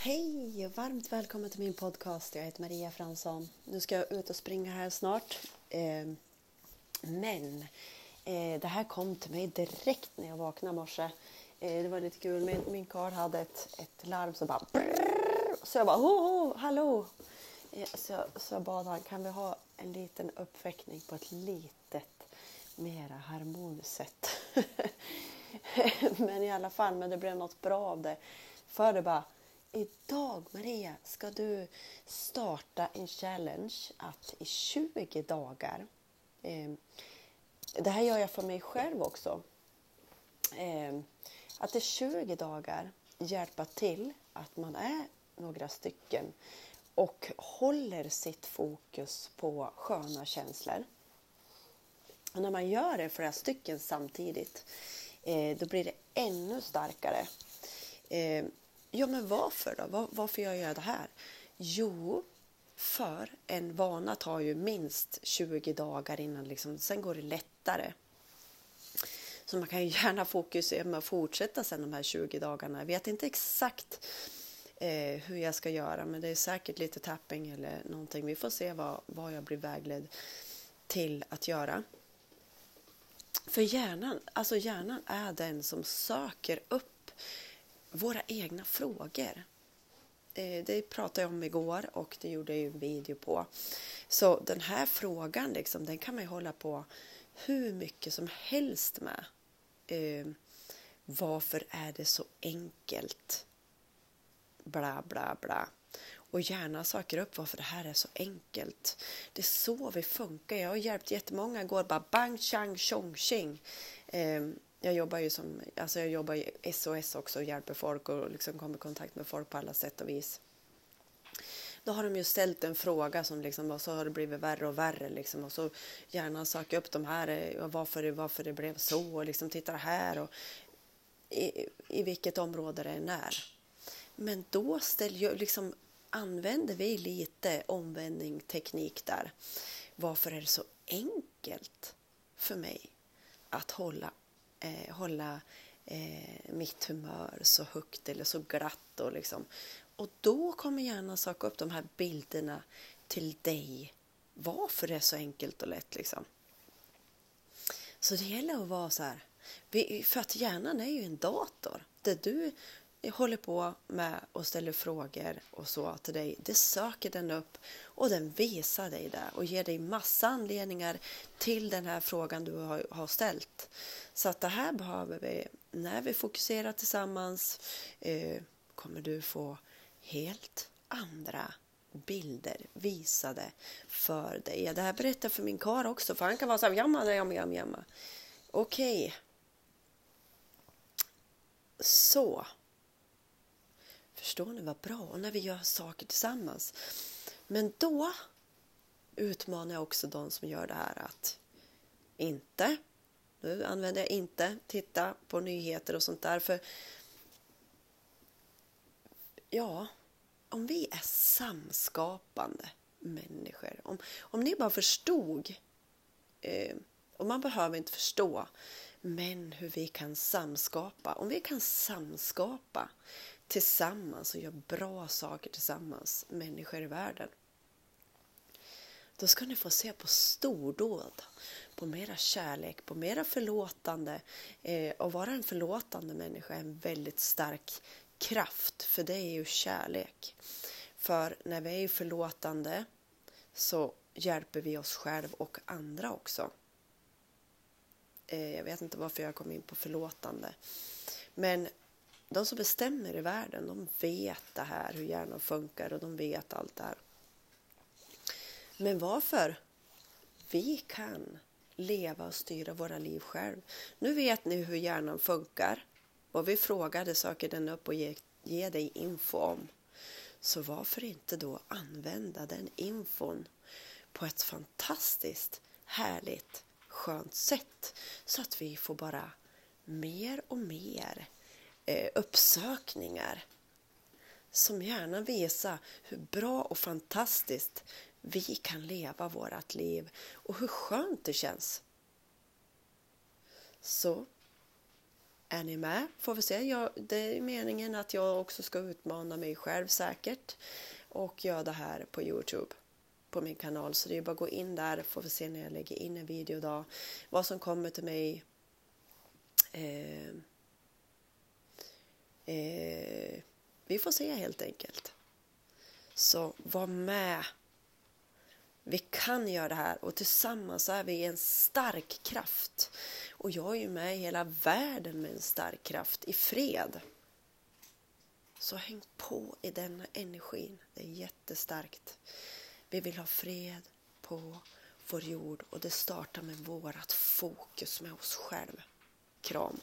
Hej och varmt välkommen till min podcast. Jag heter Maria Fransson. Nu ska jag ut och springa här snart. Ehm, men eh, det här kom till mig direkt när jag vaknade i morse. Eh, det var lite kul. Min, min karl hade ett, ett larm som bara brrr, Så jag bara ho, ho hallå! Eh, så, jag, så jag bad han, kan vi ha en liten uppväckning på ett litet, mera harmoniskt sätt? men i alla fall, men det blev något bra av det. För det bara Idag Maria ska du starta en challenge att i 20 dagar eh, Det här gör jag för mig själv också. Eh, att i 20 dagar hjälpa till att man är några stycken och håller sitt fokus på sköna känslor. Och när man gör det flera stycken samtidigt eh, då blir det ännu starkare. Ehm, Ja, men varför då? Var, varför gör jag det här? Jo, för en vana tar ju minst 20 dagar innan liksom, sen går det lättare. Så man kan ju gärna fokusera med att fortsätta sen de här 20 dagarna. Jag vet inte exakt eh, hur jag ska göra, men det är säkert lite tapping eller någonting. Vi får se vad, vad jag blir vägledd till att göra. För hjärnan, alltså hjärnan är den som söker upp våra egna frågor. Eh, det pratade jag om igår och det gjorde jag en video på. Så den här frågan liksom, den kan man ju hålla på hur mycket som helst med. Eh, varför är det så enkelt? Bla, bla, bla. Och gärna söker upp varför det här är så enkelt. Det är så vi funkar. Jag har hjälpt jättemånga igår. Bara bang, chang, tjong, tjing. Eh, jag jobbar ju som, alltså jag jobbar i SOS också och hjälper folk och liksom kommer i kontakt med folk på alla sätt och vis. Då har de ju ställt en fråga som liksom, och så har det blivit värre och värre liksom, och så gärna söka upp de här, eh, och varför, varför det blev så och liksom titta här och i, i vilket område det än är. Men då ställer, liksom, använder vi lite omvändning teknik där. Varför är det så enkelt för mig att hålla eh, hålla eh, mitt humör så högt eller så glatt. Och, liksom. och då kommer hjärnan söka upp de här bilderna till dig. Varför det är så enkelt och lätt. Liksom. Så det gäller att vara så här. För att hjärnan är ju en dator. Det du jag håller på med och ställer frågor och så till dig. Det söker den upp och den visar dig det och ger dig massa anledningar till den här frågan du har, ställt. Så att det här behöver vi, när vi fokuserar tillsammans eh, kommer du få helt andra bilder visade för dig. Det här berättar för min kar också, för han kan vara så här, jamma, jamma, jamma, jamma. Okej. Okay. Så. Förstår ni vad bra? Och när vi gör saker tillsammans. Men då utmanar jag också de som gör det här att inte, nu använder jag inte, titta på nyheter och sånt där. För ja, om vi är samskapande människor, om, om ni bara förstod, eh, och man behöver inte förstå, men hur vi kan samskapa. Om vi kan samskapa tillsammans och gör bra saker tillsammans, människor i världen. Då ska ni få se på stordåd, på mera kärlek, på mera förlåtande. Eh, och vara en förlåtande människa är en väldigt stark kraft, för det är ju kärlek. För när vi är förlåtande så hjälper vi oss själv och andra också. Eh, jag vet inte varför jag kom in på förlåtande. Men de som bestämmer i världen, de vet det här, hur hjärnan funkar och de vet allt det här. Men varför? Vi kan leva och styra våra liv själv. Nu vet ni hur hjärnan funkar. Och vi frågade söker den upp och ge, ge dig info om. Så varför inte då använda den infon på ett fantastiskt, härligt, skönt sätt så att vi får bara mer och mer Eh, uppsökningar som gärna visar hur bra och fantastiskt vi kan leva vårt liv och hur skönt det känns. Så är ni med? Får vi se. Jag, det är meningen att jag också ska utmana mig själv säkert och göra det här på Youtube på min kanal. Så det är bara att gå in där får vi se när jag lägger in en video idag. vad som kommer till mig. Eh, eh, vi får se helt enkelt. Så var med. Vi kan göra det här och tillsammans är vi en stark kraft. Och jag är ju med i hela världen med en stark kraft i fred. Så häng på i denna energin. Det är jättestarkt. Vi vill ha fred på vår jord och det startar med vårat fokus med oss själva. Kram!